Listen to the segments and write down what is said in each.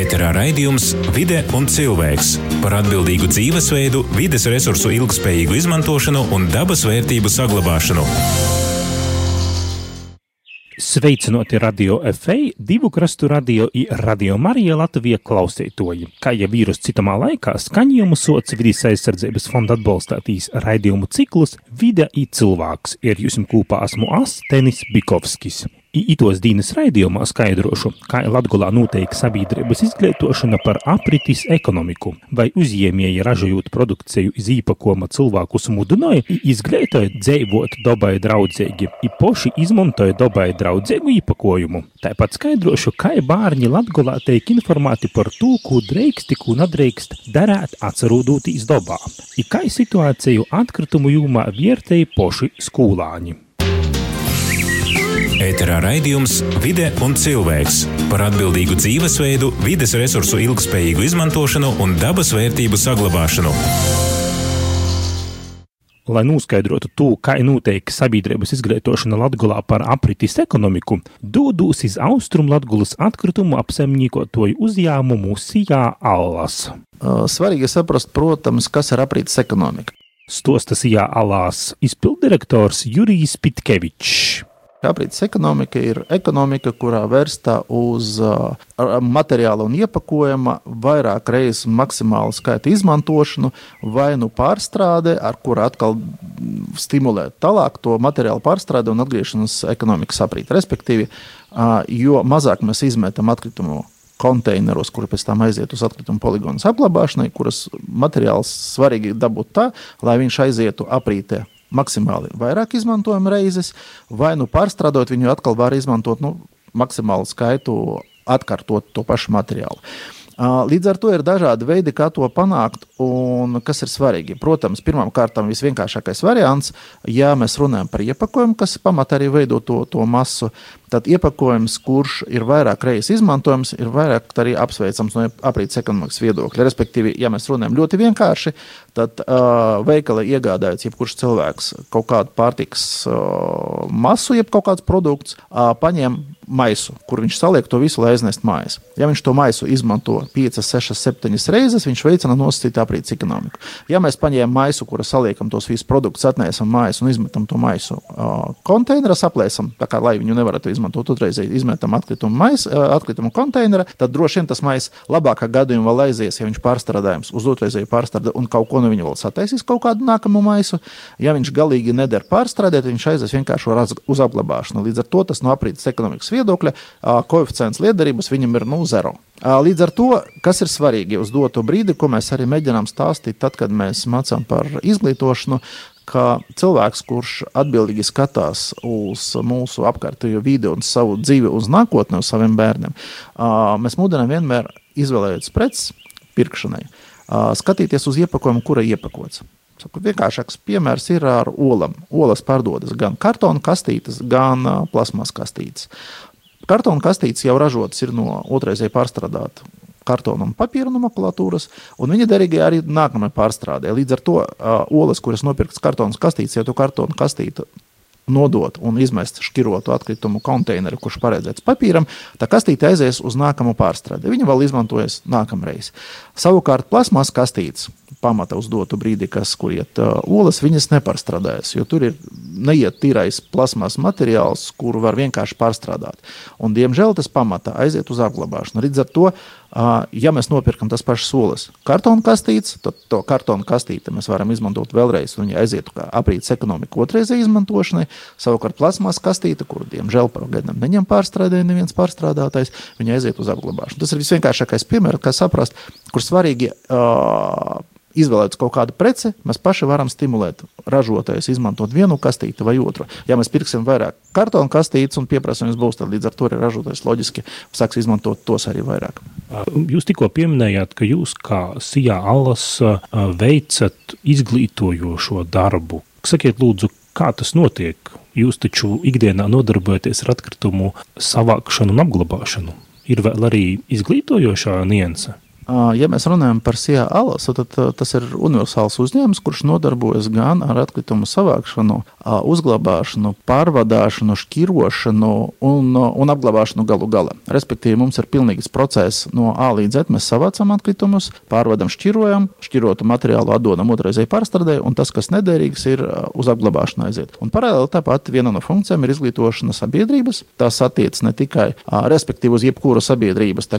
Ēterā raidījums Vide un cilvēks par atbildīgu dzīvesveidu, vides resursu ilgspējīgu izmantošanu un dabas vērtību saglabāšanu. Sveicināti radio FA, divu krastu radio i radio Marija Latvija klausītoji. Kā jau vīrus citamā laikā skaņojumu sots vidīs aizsardzības fonda atbalstātīs raidījumu ciklus Vide i cilvēks. Ir jūs kopā esmu As Tenis Bikovskis. Itos dīnas raidījumā skaidrošu, kā Latgolā notiek sabiedrības izglītošana par apritis ekonomiku, vai uzņēmēji ražojot produkciju iz īpakoma cilvēkus mudināja izglītoja dzīvot dabai draudzīgi, i poši izmantoja dabai draudzīgu īpakojumu. Tāpat skaidrošu, kā bērni Latgolā tiek informēti par to, ko dreikst, ko nedreikst darīt atcerūdūtīs dabā, i kā situāciju atkritumu jūmā vērtēja poši skolāņi. Ēterā raidījums Vide un cilvēks par atbildīgu dzīvesveidu, vides resursu ilgspējīgu izmantošanu un dabas vērtību saglabāšanu. Lai noskaidrotu to, kā notiek sabiedrības izglītošana Latvijā par apritis ekonomiku, dodos uz Austrum Latvijas atkritumu apsaimniekotoju uzņēmumu Sijā Allas. Svarīgi saprast, protams, kas ir apritis ekonomika. Stostas Sijā Alās izpildirektors Jurijs Pitkevičs. Aprītas ekonomika ir ekonomika, kurā vērsta uz uh, materiāla un iepakojuma vairāk reizes maksimālu skaitu izmantošanu, vai nu pārstrāde, ar kuru atkal stimulē tālāk to materiālu pārstrādi un atgriešanos ekonomikas aprītē. Respektīvi, uh, jo mazāk mēs izmetam atkritumu konteineros, kuri pēc tam aiziet uz atkritumu poligonu apglabāšanai, kuras materiāls svarīgi dabūt tā, lai viņš aizietu aprītē maksimāli vairāk izmantojam reizes, vai nu pārstrādājot viņu atkal var izmantot nu, maksimālu skaitu, atkārtot to pašu materiālu. Līdz ar to ir dažādi veidi, kā to panākt un kas ir svarīgi. Protams, pirmkārt, visvienkāršākais variants, ja mēs runājam par iepakojumu, kas pamatā arī veido to, to masu, tad iepakojums, kurš ir vairāk reizes izmantojams, ir vairāk arī apsveicams no aprītes ekonomikas viedokļa. Respektīvi, ja mēs runājam ļoti vienkārši, tad uh, veikala iegādājas jebkurš cilvēks kaut kādu pārtikas uh, masu, jeb kaut kādus produktus, uh, paņem maisu, kur viņš saliek to visu, lai aiznestu mājās. Ja viņš to maisu izmanto 5, 6, 7 reizes, viņš veicina nosacītu aprītes ekonomiku. Ja mēs paņēmām maisu, kura saliekam tos visus produktus, atnēsam mājās un izmetam to maisu uh, konteinerā, aplēsam, kā lai viņu nevarētu izmantot otrreizēji, izmetam atkritumu, mais, uh, atkritumu konteinerā, tad droši vien tas mais labākā gadījumā vēl aizies, ja viņš pārstrādājums uz otrreizēju pārstrādi un kaut ko no viņa vēl sataisīs kaut kādu nākamo maisu. Ja viņš galīgi neder pārstrādāt, viņš aizies vienkārši uz apglabāšanu. Līdz ar to tas no aprītes ekonomikas viedokļa koeficients liederības viņam ir nu zero. Līdz ar to, kas ir svarīgi uz doto brīdi, ko mēs arī mēģinām stāstīt, tad, kad mēs mācām par izglītošanu, ka cilvēks, kurš atbildīgi skatās uz mūsu apkārtējo vidi un savu dzīvi, uz nākotni, uz saviem bērniem, mēs mudinām vienmēr izvēlēties preces pirkšanai, skatīties uz iepakojumu, kura iepakots. Vienkāršāks piemērs ir ar olām. Olas pārdodas gan kartona kastītes, gan plasmas kastītes. Kartona kastītes jau ražotas no otrreizēji pārstrādāta kartona un papīra nomenklatūras, un viņa derīga arī nākamajai pārstrādē. Līdz ar to uh, olas, kuras nopirktas kartonas kastītes, ja tu kartonu kastīti nodot un izmest šķirotu atkritumu konteineru, kurš paredzēts papīram, tā kastīte aizies uz nākamo pārstrādi. Viņa vēl izmantojas nākamreiz. Savukārt plasmas kastītes pamata uz dotu brīdi, kas kur iet uh, olas, viņas nepārstrādājas, jo tur ir neiet tīrais plasmas materiāls, kuru var vienkārši pārstrādāt. Un, diemžēl tas pamata aiziet uz apglabāšanu. Līdz ar to Ja mēs nopirkam tas pašas solis, kartona kastītes, tad to kartona kastīti mēs varam izmantot vēlreiz, un viņa aizietu kā aprītes ekonomika otrreizēji izmantošanai. Savukārt plasmas kastīte, kuru diemžēl pagaidām neņem pārstrādē, neviens pārstrādātais, viņa aiziet uz apglabāšanu. Tas ir visvienkāršākais piemērs, kā saprast, kur svarīgi. Uh, izvēlēties kaut kādu preci, mēs paši varam stimulēt ražotājus izmantot vienu kastīti vai otru. Ja mēs pirksim vairāk kartona kastītes un pieprasījums būs, tad līdz ar to arī ražotājs loģiski sāks izmantot tos arī vairāk. Jūs tikko pieminējāt, ka jūs kā Sijā Allas veicat izglītojošo darbu. Sakiet, lūdzu, kā tas notiek? Jūs taču ikdienā nodarbojaties ar atkritumu savākšanu un apglabāšanu. Ir vēl arī izglītojošā nianse. Ja mēs runājam par SIA alasu, tad tas ir universāls uzņēmums, kurš nodarbojas gan ar atkritumu savākšanu, uzglabāšanu, pārvadāšanu, šķirošanu un, un apglabāšanu galu galā. Respektīvi, mums ir pilnīgs process no A līdz Z. Mēs savācam atkritumus, pārvadam, šķirojam, šķirotu materiālu atdodam otrreizēji pārstrādē, un tas, kas nederīgs, ir uz apglabāšanu aiziet. Un paralēli tāpat viena no funkcijām ir izglītošana sabiedrības. Tas attiec ne tikai, respektīvi, uz jebkuru sabiedrības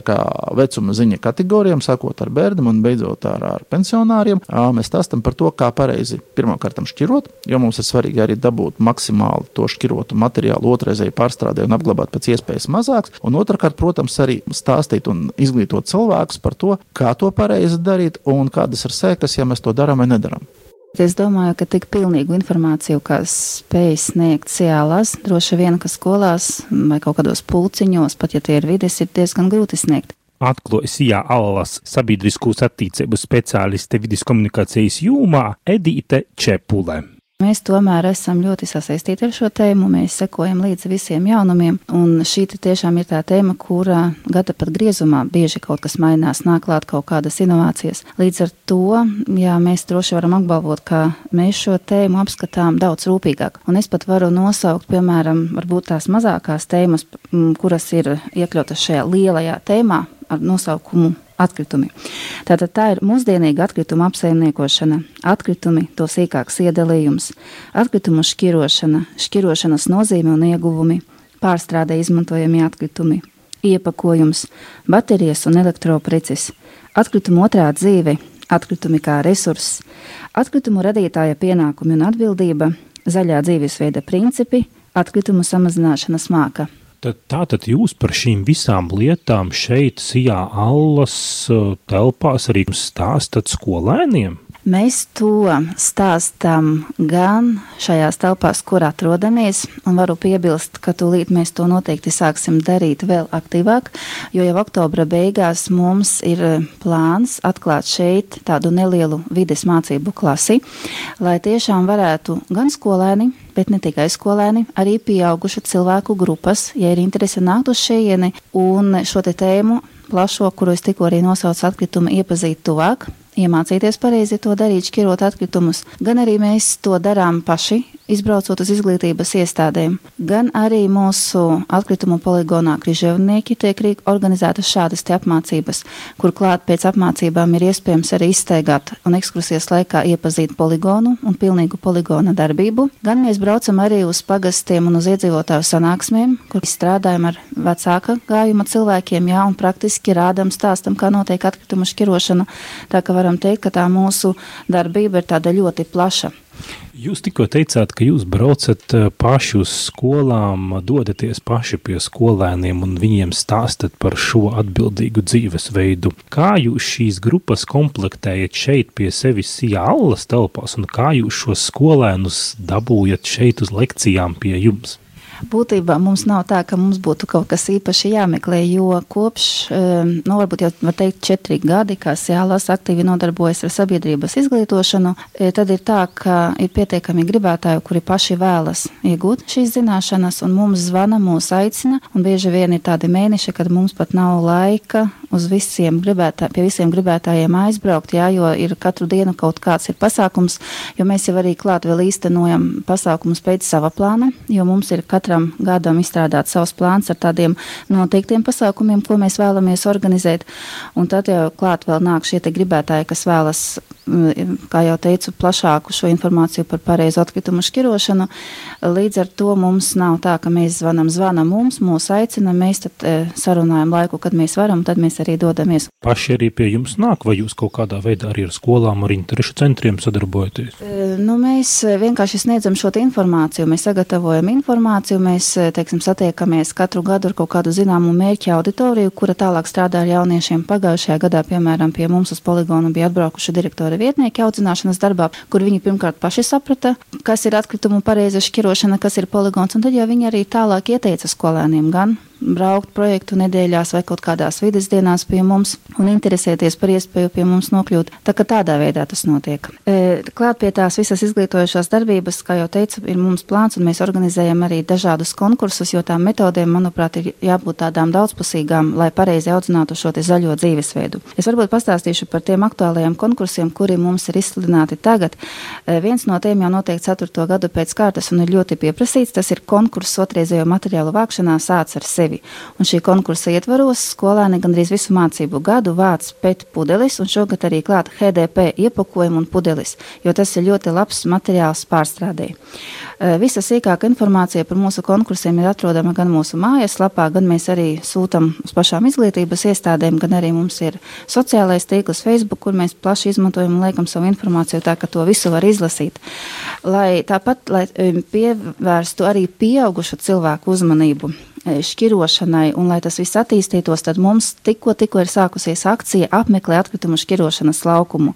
vecuma ziņa kategorijām, sākot ar bērniem un beidzot ar, ar pensionāriem. Mēs stāstām par to, kā pareizi pirmkārt šķirot, jo mums ir svarīgi arī dabūt maksimāli to šķirotu materiālu otrreizēji pārstrādē un apglabāt pēc iespējas mazāks. Un otrkārt, protams, arī stāstīt un izglītot cilvēkus par to, kā to pareizi darīt un kādas ir sekas, ja mēs to darām vai nedarām. Es domāju, ka tik pilnīgu informāciju, kā spēj sniegt ciālās, droši vien, ka skolās vai kaut kādos pulciņos, pat ja tie ir vides, ir diezgan grūti sniegt atklāja Sijā Allas sabiedriskos attīstību speciāliste vidus komunikācijas jūmā Edīte Čepule. Mēs tomēr esam ļoti sasaistīti ar šo tēmu, mēs sekojam līdzi visiem jaunumiem, un šī tiešām ir tā tēma, kura gada pat griezumā bieži kaut kas mainās, nāk klāt kaut kādas inovācijas. Līdz ar to, jā, mēs droši varam apgalvot, ka mēs šo tēmu apskatām daudz rūpīgāk, un es pat varu nosaukt, piemēram, varbūt tās mazākās tēmas, kuras ir iekļautas šajā lielajā tēmā, ar nosaukumu atkritumi. Tātad tā ir mūsdienīga atkrituma apsaimniekošana, atkritumi, to sīkāks iedalījums, atkritumu šķirošana, šķirošanas nozīme un ieguvumi, pārstrādē izmantojami atkritumi, iepakojums, baterijas un elektropreces, atkritumu otrā dzīve, atkritumi kā resurss, atkritumu radītāja pienākumi un atbildība, zaļā dzīvesveida principi, atkritumu samazināšanas māka. Tad, tātad jūs par šīm visām lietām šeit, Sijā, Allas uh, telpās arī stāstat skolēniem? Mēs to stāstām gan šajās telpās, kur atrodamies, un varu piebilst, ka tūlīt mēs to noteikti sāksim darīt vēl aktīvāk, jo jau oktobra beigās mums ir plāns atklāt šeit tādu nelielu vides mācību klasi, lai tiešām varētu gan skolēni, bet ne tikai skolēni, arī pieaugušu cilvēku grupas, ja ir interese nākt uz šejieni un šo te tēmu plašo, kuru es tikko arī nosaucu atkritumi, iepazīt tuvāk, iemācīties pareizi to darīt, šķirot atkritumus, gan arī mēs to darām paši, izbraucot uz izglītības iestādēm, gan arī mūsu atkritumu poligonā križevnieki tiek organizētas šādas te apmācības, kur klāt pēc apmācībām ir iespējams arī izsteigāt un ekskursijas laikā iepazīt poligonu un pilnīgu poligona darbību, gan mēs braucam arī uz pagastiem un uz iedzīvotāju sanāksmēm, kur strādājam ar vecāka gājuma cilvēkiem, jā, un praktiski rādam, stāstam, kā notiek atkritumu šķirošana, tā ka varam teikt, ka tā mūsu darbība ir tāda ļoti plaša. Jūs tikko teicāt, ka jūs braucat eh, paši uz skolām, dodaties paši pie skolēniem un viņiem stāstat par šo atbildīgu dzīvesveidu. Kā jūs šīs grupas komplektējat šeit pie sevis Jālas telpās un kā jūs šos skolēnus dabūjat šeit uz lekcijām pie jums? Būtībā mums nav tā, ka mums būtu kaut kas īpaši jāmeklē, jo kopš, nu, varbūt jau var teikt, četri gadi, kā Sēlas aktīvi nodarbojas ar sabiedrības izglītošanu, e, tad ir tā, ka ir pietiekami gribētāji, kuri paši vēlas iegūt šīs zināšanas, un mums zvana, mūs aicina, un bieži vien ir tādi mēneši, kad mums pat nav laika uz visiem gribētā, pie visiem gribētājiem aizbraukt, jā, jo ir katru dienu kaut kāds ir pasākums, jo mēs jau arī klāt vēl īstenojam pasākumus pēc sava plāna, jo mums ir katram gadam izstrādāt savs plāns ar tādiem noteiktiem pasākumiem, ko mēs vēlamies organizēt, un tad jau klāt vēl nāk šie gribētāji, kas vēlas kā jau teicu, plašāku šo informāciju par pareizu atkritumu šķirošanu. Līdz ar to mums nav tā, ka mēs zvanam, zvanam mums, mūs aicina, mēs tad e, sarunājam laiku, kad mēs varam, tad mēs arī dodamies. Paši arī pie jums nāk, vai jūs kaut kādā veidā arī ar skolām, ar interešu centriem sadarbojaties? Nu, mēs vienkārši sniedzam šo informāciju, mēs sagatavojam informāciju, mēs, teiksim, satiekamies katru gadu ar kaut kādu zināmu mērķu auditoriju, kura tālāk strādā ar jauniešiem. Pagājušajā gadā, piemēram, pie mums uz poligonu bija atbraukuši direktora vietnieki audzināšanas darbā, kur viņi pirmkārt paši saprata, kas ir atkritumu pareiza šķirošana, kas ir poligons, un tad jau viņi arī tālāk ieteica skolēniem gan braukt projektu nedēļās vai kaut kādās vidas dienās pie mums un interesēties par iespēju pie mums nokļūt. Tā kā tādā veidā tas notiek. E, klāt pie tās visas izglītojošās darbības, kā jau teicu, ir mums plāns un mēs organizējam arī dažādus konkursus, jo tām metodēm, manuprāt, ir jābūt tādām daudzpusīgām, lai pareizi audzinātu šo zaļo dzīvesveidu. Es varbūt pastāstīšu par tiem aktuālajiem konkursiem, kuri mums ir izsludināti tagad. E, viens no tiem jau notiek 4. gadu pēc kārtas un ir ļoti pieprasīts. Tas ir konkurss otrreizējo materiālu vākšanā sāc ar sevi. Un šī konkursa ietvaros skolēni gandrīz visu mācību gadu vāc pēc pudelis un šogad arī klāt HDP iepakojumu un pudelis, jo tas ir ļoti labs materiāls pārstrādē. Visa sīkāka informācija par mūsu konkursiem ir atrodama gan mūsu mājaslapā, gan mēs arī sūtam uz pašām izglītības iestādēm, gan arī mums ir sociālais tīkls Facebook, kur mēs plaši izmantojam un liekam savu informāciju tā, ka to visu var izlasīt. Lai tāpat, lai pievērstu arī pieaugušu cilvēku uzmanību šķirošanai, un lai tas viss attīstītos, tad mums tikko, tikko ir sākusies akcija apmeklē atkritumu šķirošanas laukumu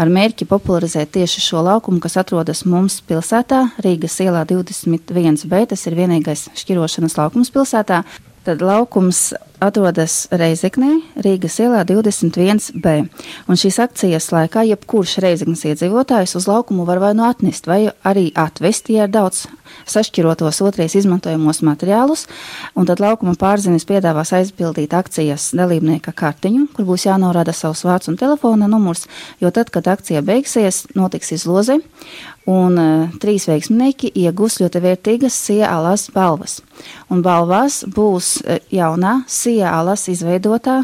ar mērķi popularizēt tieši šo laukumu, kas atrodas mums pilsētā, Rīgas ielā 21B. Tas ir vienīgais šķirošanas laukums pilsētā. Tad laukums atrodas Reizeknē, Rīgas ielā 21B. Un šīs akcijas laikā jebkurš Reizeknas iedzīvotājs uz laukumu var vai nu atnest, vai arī atvest, ja ir daudz sašķirotos otrais izmantojamos materiālus, un tad laukuma pārzinis piedāvās aizpildīt akcijas dalībnieka kartiņu, kur būs jānorāda savs vārds un telefona numurs, jo tad, kad akcija beigsies, notiks izloze, un uh, trīs veiksminieki iegūs ļoti vērtīgas SIA alas balvas. Un balvās būs uh, jaunā SIA alas izveidotā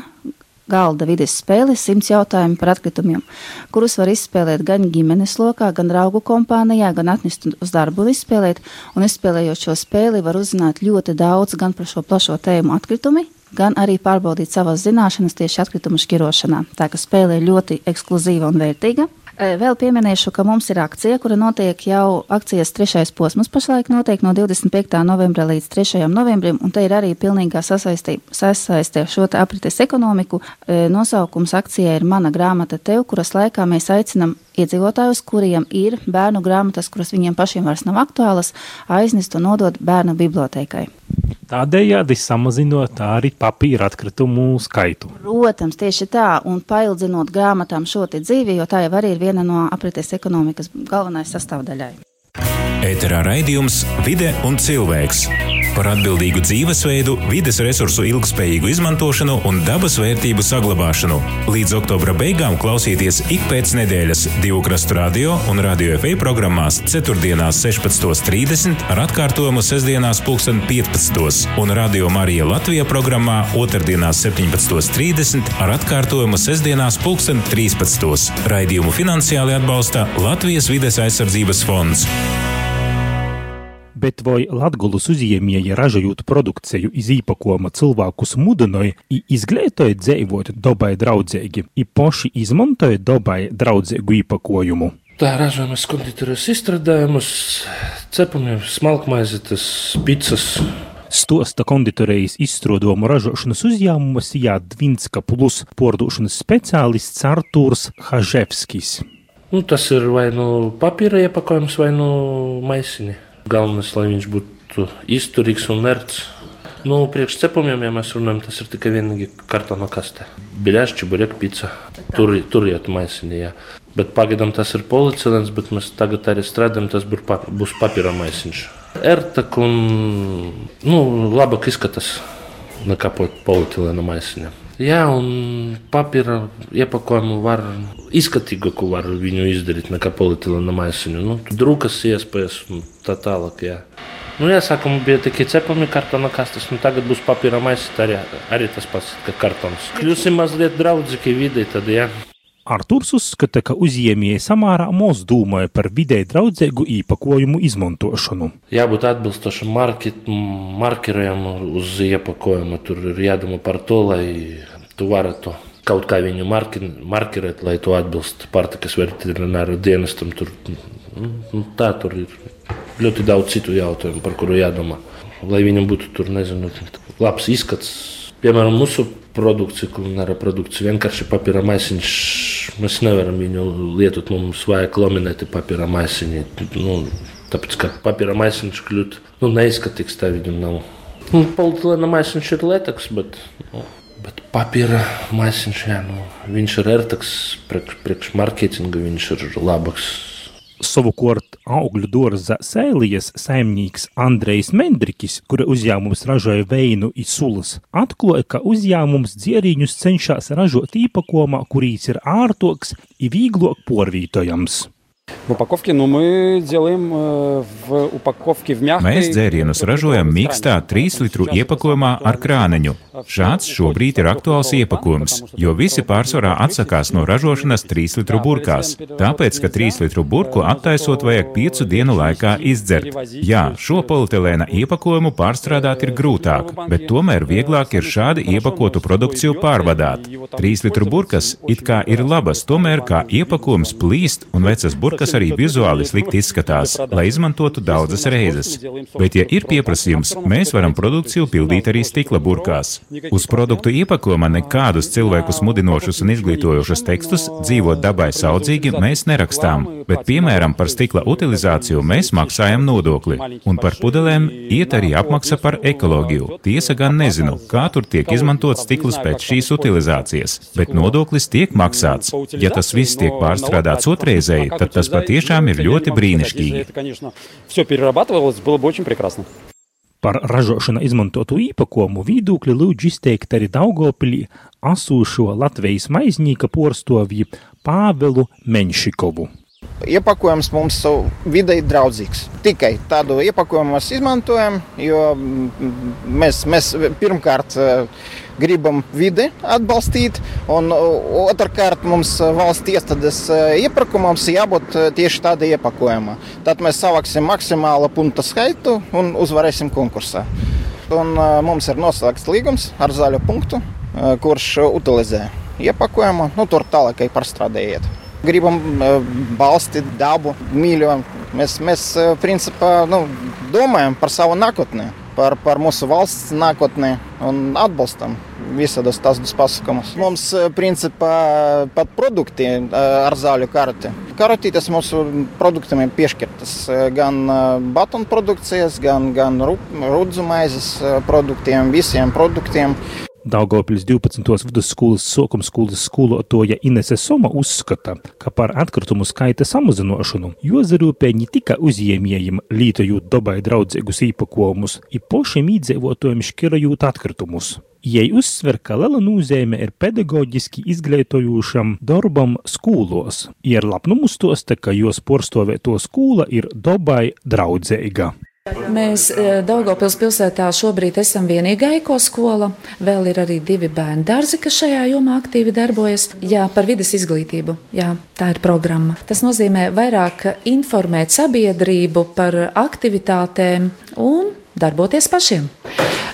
galda vides spēle simts jautājumu par atkritumiem, kurus var izspēlēt gan ģimenes lokā, gan draugu kompānijā, gan atnest uz darbu un izspēlēt. Un izspēlējot šo spēli, var uzzināt ļoti daudz gan par šo plašo tēmu atkritumi, gan arī pārbaudīt savas zināšanas tieši atkritumu šķirošanā. Tā ka spēle ir ļoti ekskluzīva un vērtīga. Vēl pieminēšu, ka mums ir akcija, kura notiek jau akcijas trešais posms pašlaik notiek no 25. novembra līdz 3. novembrim, un te ir arī pilnīgā sasaistē šo te aprites ekonomiku. Nosaukums akcijai ir Mana grāmata tev, kuras laikā mēs aicinam iedzīvotājus, kuriem ir bērnu grāmatas, kuras viņiem pašiem vairs nav aktuālas, aiznest un nodot bērnu bibliotēkai. Tādējādi samazinot arī papīra atkritumu skaitu. Protams, tieši tā, un paildzinot grāmatām šo dzīvi, jo tā jau arī ir viena no aprites ekonomikas galvenais sastāvdaļai. Ēterā raidījums Vide un cilvēks par atbildīgu dzīvesveidu, vides resursu ilgspējīgu izmantošanu un dabas vērtību saglabāšanu. Līdz oktobra beigām klausieties ik pēc nedēļas divu krastu radio un radio FA programmās 4.16.30 ar atkārtojumu sestdienās 15. un radio Marija Latvija programmā otrdienās 17.30 ar atkārtojumu sestdienās 13. Raidījumu finansiāli atbalsta Latvijas vides aizsardzības fonds bet vai Latgulas uzņēmēji ražojot produkciju iz īpakojuma cilvēkus mudināja izglītoja dzīvot dabai draudzīgi, i poši izmantoja dabai draudzīgu īpakojumu. Tā ražojamas konditoras izstrādājumus, cepamiem smalkmaizītes, pizzas. Stosta konditorijas izstrādājumu ražošanas uzņēmumus Jādvinska plus pordošanas speciālists Artūrs Haževskis. Nu, tas ir vai nu papīra iepakojums, vai nu maisiņi. Galvenais, lai viņš būtu izturīgs un nerds. Nu, priekš cepumiem, ja mēs runājam, tas ir tikai vienīgi kartona kaste. Biļāšķi, burek, pizza. Tur, tur iet maisiņā. Jā. Bet pagaidām tas ir policilens, bet mēs tagad arī strādājam, tas būs papīra maisiņš. Ertak un nu, labāk izskatās nekā policilena maisiņa. Jā, un papīra iepakojumu var izskatīgāku var viņu izdarīt nekā polietilēna maisiņu. Nu, drukas iespējas un tā tālāk. Jā. Nu, jāsākumā bija tikai cepami kartona kastes, nu tagad būs papīra maisīt arī, arī tas pats, kā kartons. Kļūsim mazliet draudzīgi vidē tad, jā. Arturs uzskata, ka uzņēmēji samārā mūs domāja par vidē draudzīgu īpakojumu izmantošanu. Jābūt atbilstošam markeriem uz iepakojuma. Tur ir jādomā par to, lai tu varētu kaut kā viņu marki, markerēt, lai to atbilst pārtikas veterināru dienestam. Tur, nu, tā tur ir ļoti daudz citu jautājumu, par kuru jādomā. Lai viņam būtu tur, nezinu, labs izskats. Piemēram, mūsu produkcija, kulināra produkcija, vienkārši papīra maisiņš. Mēs nevaram viņu lietot, mums vajag laminēti papīra maisiņi. Nu, tāpēc, ka papīra maisiņš kļūt nu, neizskatīgs, tā viņam nav Nu, Politilēna maisiņš ir letaks, bet, nu, bet papīra maisiņš, jā, nu, viņš ir ertaks priekš, priekš marketinga, viņš ir labāks Savukārt augļu dārza sēlijas saimnieks Andrejs Mendrikis, kura uzņēmums ražoja veinu i sulas, atklāja, ka uzņēmums dzierīņus cenšas ražot īpakomā, kurīs ir ārtoks i vīglok porvītojams. В упаковке, nu, мы делаем в упаковке в мягкой. Mēs dzērienus ražojam mīkstā 3 litru iepakojumā ar krāneņu. Šāds šobrīd ir aktuāls iepakojums, jo visi pārsvarā atsakās no ražošanas 3 litru burkās. Tāpēc, ka 3 litru burku attaisot vajag 5 dienu laikā izdzert. Jā, šo polietilēna iepakojumu pārstrādāt ir grūtāk, bet tomēr vieglāk ir šādi iepakotu produkciju pārvadāt. 3 litru burkas it kā ir labas, tomēr kā iepakojums plīst un vecas burkas arī vizuāli slikti izskatās, lai izmantotu daudzas reizes. Bet, ja ir pieprasījums, mēs varam produkciju pildīt arī stikla burkās. Uz produktu iepakojuma nekādus cilvēkus mudinošus un izglītojošus tekstus dzīvot dabai saudzīgi mēs nerakstām, bet, piemēram, par stikla utilizāciju mēs maksājam nodokli, un par pudelēm iet arī apmaksa par ekoloģiju. Tiesa gan nezinu, kā tur tiek izmantots stikls pēc šīs utilizācijas, bet nodoklis tiek maksāts. Ja tas viss tiek pārstrādāts otrreizēji, tad tas tas patiešām ir ļoti brīnišķīgi. Par ražošanā izmantotu īpakomu viedokli lūdzu izteikt arī Daugopilī asūšo Latvijas maiznīka porstovji Pāvelu Menšikovu. Iepakojums mums videi draudzīgs. Tikai tādu iepakojumu mēs izmantojam, jo mēs, mēs pirmkārt gribam vidi atbalstīt, un otrkārt mums valsts iestādes iepirkumam jābūt tieši tāda iepakojuma. Tad mēs savāksim maksimālu punktu skaitu un uzvarēsim konkursā. Un mums ir noslēgts līgums ar zaļo punktu, kurš utilizē iepakojumu, nu, tur tālāk pārstrādājiet. Gribam balstīt dabu, mīļot. Mēs, mēs principā, nu, domājam par savu nākotni, par, par mūsu valsts nākotni un atbalstam visādus tādus pasākumus. Mums, principā, pat produkti ar zaļu karti. Karotītes mūsu produktiem ir piešķirtas gan batonu produkcijas, gan, gan rudzu maizes produktiem, visiem produktiem. Daugopils 12. vidusskolas sākuma skolas skolotāja Inese Soma uzskata, ka par atkritumu skaita samazināšanu jāzarūpē ne tikai uzņēmējiem, lietojot dabai draudzīgus īpakojumus, ir pašiem iedzīvotājiem šķirojot atkritumus. Jai uzsver, ka liela nozīme ir pedagoģiski izglītojošam darbam skolos. Ir lapnumu stosta, ka jos porstovēto skola ir dabai draudzīga. Mēs Daugopils pilsētā šobrīd esam vienīgā ekoskola. Vēl ir arī divi bērnu dārzi, kas šajā jomā aktīvi darbojas. Jā, par vidas izglītību. Jā, tā ir programma. Tas nozīmē vairāk informēt sabiedrību par aktivitātēm un darboties pašiem.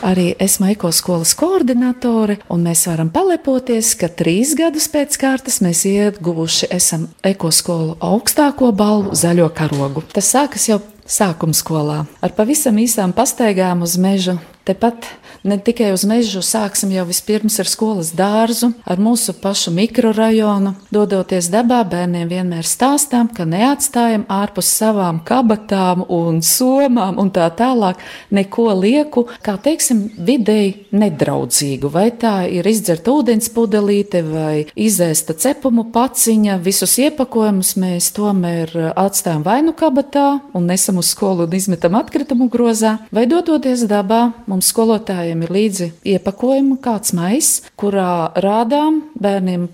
Arī esmu ekoskolas koordinatore, un mēs varam palepoties, ka trīs gadus pēc kārtas mēs ieguvuši esam ekoskolu augstāko balvu zaļo karogu. Tas sākas jau sākuma skolā ar pavisam īsām pastaigām uz mežu. Tepat ne tikai uz mežu, sāksim jau vispirms ar skolas dārzu, ar mūsu pašu mikrorajonu. Dodoties dabā, bērniem vienmēr stāstām, ka neatstājam ārpus savām kabatām un somām un tā tālāk neko lieku, kā teiksim, videi nedraudzīgu. Vai tā ir izdzerta ūdens pudelīte vai izēsta cepumu paciņa, visus iepakojumus mēs tomēr atstājam vai nu kabatā un nesam uz skolu un izmetam atkritumu grozā, vai dodoties dabā. Mums skolotājiem ir līdzi iepakojuma kāds maiss, kurā rādām bērniem,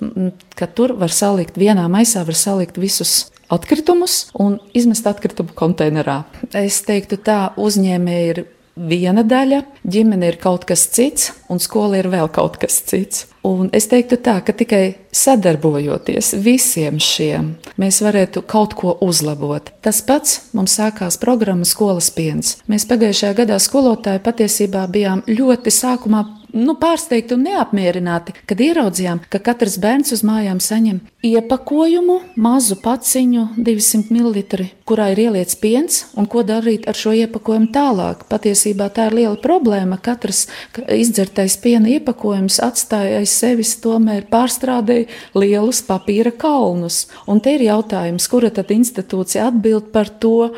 ka tur var salikt vienā maisā, var salikt visus atkritumus un izmest atkritumu konteinerā. Es teiktu, tā uzņēmēji ir viena daļa, ģimene ir kaut kas cits, un skola ir vēl kaut kas cits. Un es teiktu tā, ka tikai sadarbojoties visiem šiem, mēs varētu kaut ko uzlabot. Tas pats mums sākās programma Skolas piens. Mēs pagājušajā gadā skolotāji patiesībā bijām ļoti sākumā nu, pārsteigti un neapmierināti, kad ieraudzījām, ka katrs bērns uz mājām saņem iepakojumu, mazu paciņu, 200 ml, kurā ir ieliets piens, un ko darīt ar šo iepakojumu tālāk. Patiesībā tā ir liela problēma. Katrs izdzertais piena iepakojums atstāja aiz sevis tomēr pārstrādēja lielus papīra kalnus. Un te ir jautājums, kura tad institūcija atbild par to?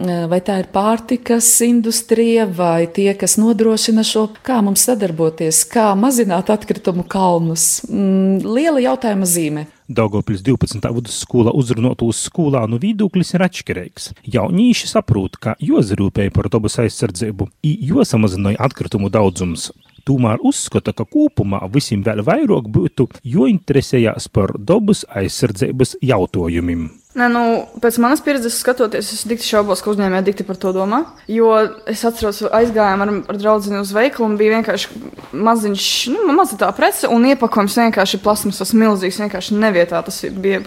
Vai tā ir pārtikas industrija, vai tie, kas nodrošina šo, kā mums sadarboties, kā mazināt atkritumu kalnus. Mm, liela jautājuma zīme. Daugopils 12. vidusskola uzrunot uz skolānu viedoklis ir atšķirīgs. Jaunīši saprot, ka jozarūpēja par dabas aizsardzību, i josamazināja atkritumu daudzums. Tomēr uzskata, ka kopumā visiem vēl vairāk būtu jointeresējās par dabas aizsardzības jautājumiem. Nē, nu, pēc manas pieredzes, skatoties, es dikti šaubos, ka uzņēmēji dikti par to domā. Jo es atceros, aizgājām ar, ar draugu uz veikalu un bija vienkārši maziņš, nu, maza tā prece un iepakojums vienkārši plasmasas milzīgs, vienkārši nevietā tas bija.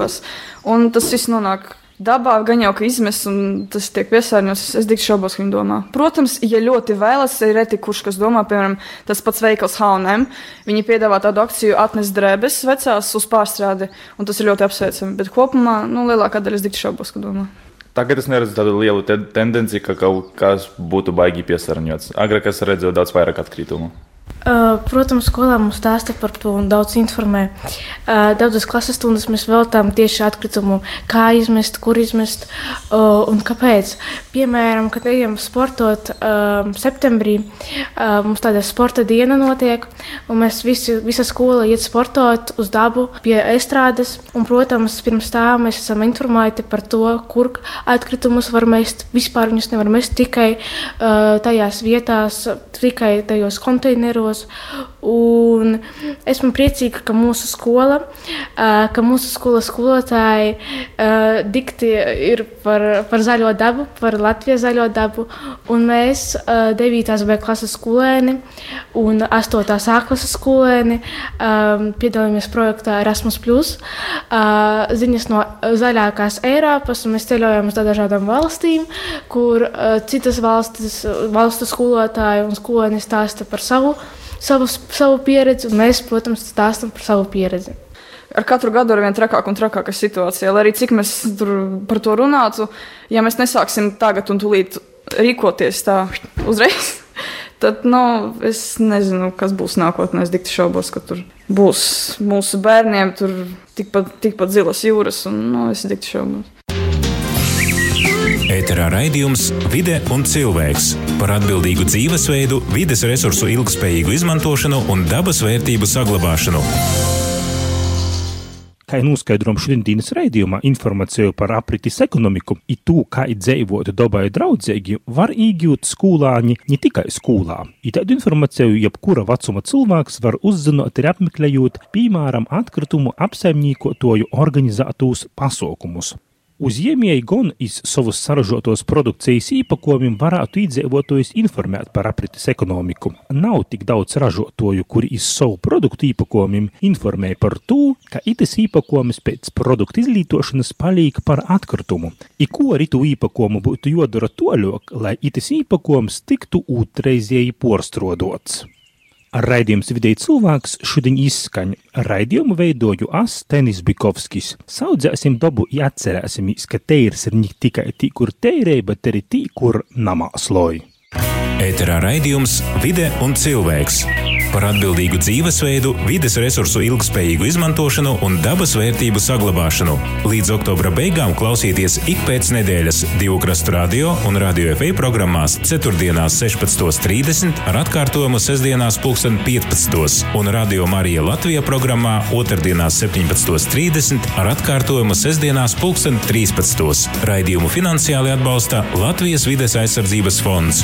Un tas viss nonāk dabā gan jau ka izmes, un tas tiek piesārņots. Es tik šaubos, ka viņi domā. Protams, ja ļoti vēlas, ir reti kurš, kas domā, piemēram, tas pats veikals H&M. Viņi piedāvā tādu akciju atnest drēbes vecās uz pārstrādi, un tas ir ļoti apsveicami. Bet kopumā, nu, lielākā daļa es tik šaubos, ka domā. Tagad es neredzu tādu lielu te tendenciju, ka kaut kas būtu baigi piesārņots. Agrāk es redzēju daudz vairāk atkritumu. Protams, skolā mums stāsta par to un daudz informē. Daudzas klases stundas mēs veltām tieši atkritumu, kā izmest, kur izmest un kāpēc. Piemēram, kad ejam sportot septembrī, mums tāda sporta diena notiek, un mēs visi, visa skola iet sportot uz dabu pie estrādes. Un, protams, pirms tā mēs esam informēti par to, kur atkritumus var mest. Vispār viņus nevar mest tikai tajās vietās, tikai tajos konteineros gados. Un esmu priecīga, ka mūsu skola, ka mūsu skolas skolotāji dikti ir par, par zaļo dabu, par Latvijas zaļo dabu. Un mēs, 9. B klases skolēni un 8. A klases skolēni, piedalāmies projektā Erasmus, ziņas no zaļākās Eiropas. Mēs ceļojam uz dažādām valstīm, kur citas valstis, valstu skolotāji un skolēni stāsta par savu savu, savu pieredzi, un mēs, protams, stāstām par savu pieredzi. Ar katru gadu ir vien trakāka un trakāka situācija. Lai arī cik mēs par to runātu, ja mēs nesāksim tagad un tūlīt rīkoties tā uzreiz, tad nu, es nezinu, kas būs nākotnē. Es dikti šaubos, ka tur būs mūsu bērniem tikpat, tikpat zilas jūras, un nu, es dikti šaubos. Ēterā raidījums Vide un cilvēks par atbildīgu dzīvesveidu, vides resursu ilgspējīgu izmantošanu un dabas vērtību saglabāšanu. Kā jau noskaidrojām šodienas raidījumā, informāciju par aprites ekonomiku, ir to, kā dzīvot dabai draudzīgi, var iegūt skolāņi ne tikai skolā. I tādu informāciju jebkura vecuma cilvēks var uzzināt arī apmeklējot, piemēram, atkritumu apsaimniekotoju organizētos pasaukumus. Uzņēmēji gan iz savus saražotos produkcijas īpakomiem varētu iedzīvotājus informēt par aprites ekonomiku. Nav tik daudz ražotoju, kuri iz savu produktu īpakomiem informē par to, ka itis īpakomis pēc produktu izlietošanas paliek par atkritumu. I ko ar itu īpakomu būtu jodara toļok, lai itis īpakoms tiktu ūtreizēji porstrodots. Raidījums vidēji cilvēks šodien izskaņ. Raidījumu veidoju es, Tenis Bikovskis. Saudzēsim dabu, ja atcerēsimies, ka teirs ir ne tikai tī, kur teirē, bet arī tī, kur namā sloj. Ēterā raidījums Vide un cilvēks par atbildīgu dzīvesveidu, vides resursu ilgspējīgu izmantošanu un dabas vērtību saglabāšanu. Līdz oktobra beigām klausieties ik pēc nedēļas divu krastu radio un radio FA programmās 4.16.30 ar atkārtojumu sestdienās 15.15 un radio Marija Latvija programmā otrdienās 17.30 ar atkārtojumu sestdienās 15.13. Raidījumu finansiāli atbalsta Latvijas vides aizsardzības fonds.